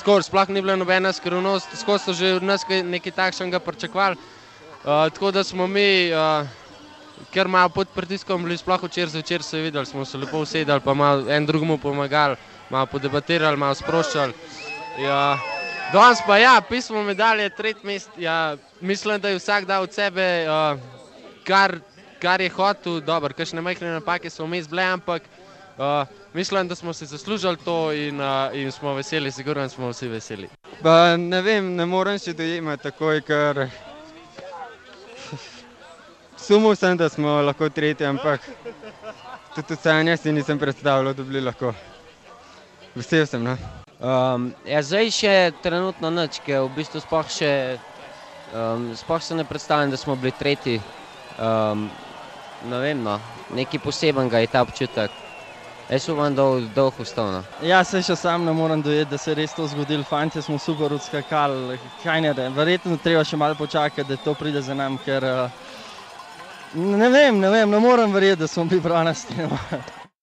tako, sploh ni bila nobena skrivnost, skozi so že od nas kaj- nekaj takšnega pričakovali. Uh, tako da smo mi, uh, ker malo pod pritiskom bili, sploh včeraj zvečer se je videli, smo se lepo usedali, pa malo en drugemu pomagali, malo podebatirali, malo sproščali. Ja, danes pa ja, pismo medalje, tretji mest. Ja, mislim, da je vsak dal od sebe, uh, kar, kar je hotel, dobro, kakšne majhne napake so vmes bile, ampak uh, mislim, da smo si zaslužili to in, uh, in smo veseli, sigurno smo vsi veseli. Pa ne vem, ne morem še dojemati takoj, ker sumil sem, da smo lahko tretji, ampak tudi vsaj si nisem predstavljal, da bi bili lahko. Vesel sem. No? Um, ja, zdaj še trenutno nič, ker v bistvu sploh še, um, sploh se ne predstavljam, da smo bili tretji. Um, ne vem, no, nekaj posebenega je ta občutek. Jaz upam, da bo dolgo ostal. No. Ja, se še sam ne morem dojeti, da se je res to zgodilo. Fantje smo super odskakali, kaj ne vem. Verjetno treba še malo počakati, da to pride za nam, ker uh, ne vem, ne vem, ne morem verjeti, da smo bili bronasti. No.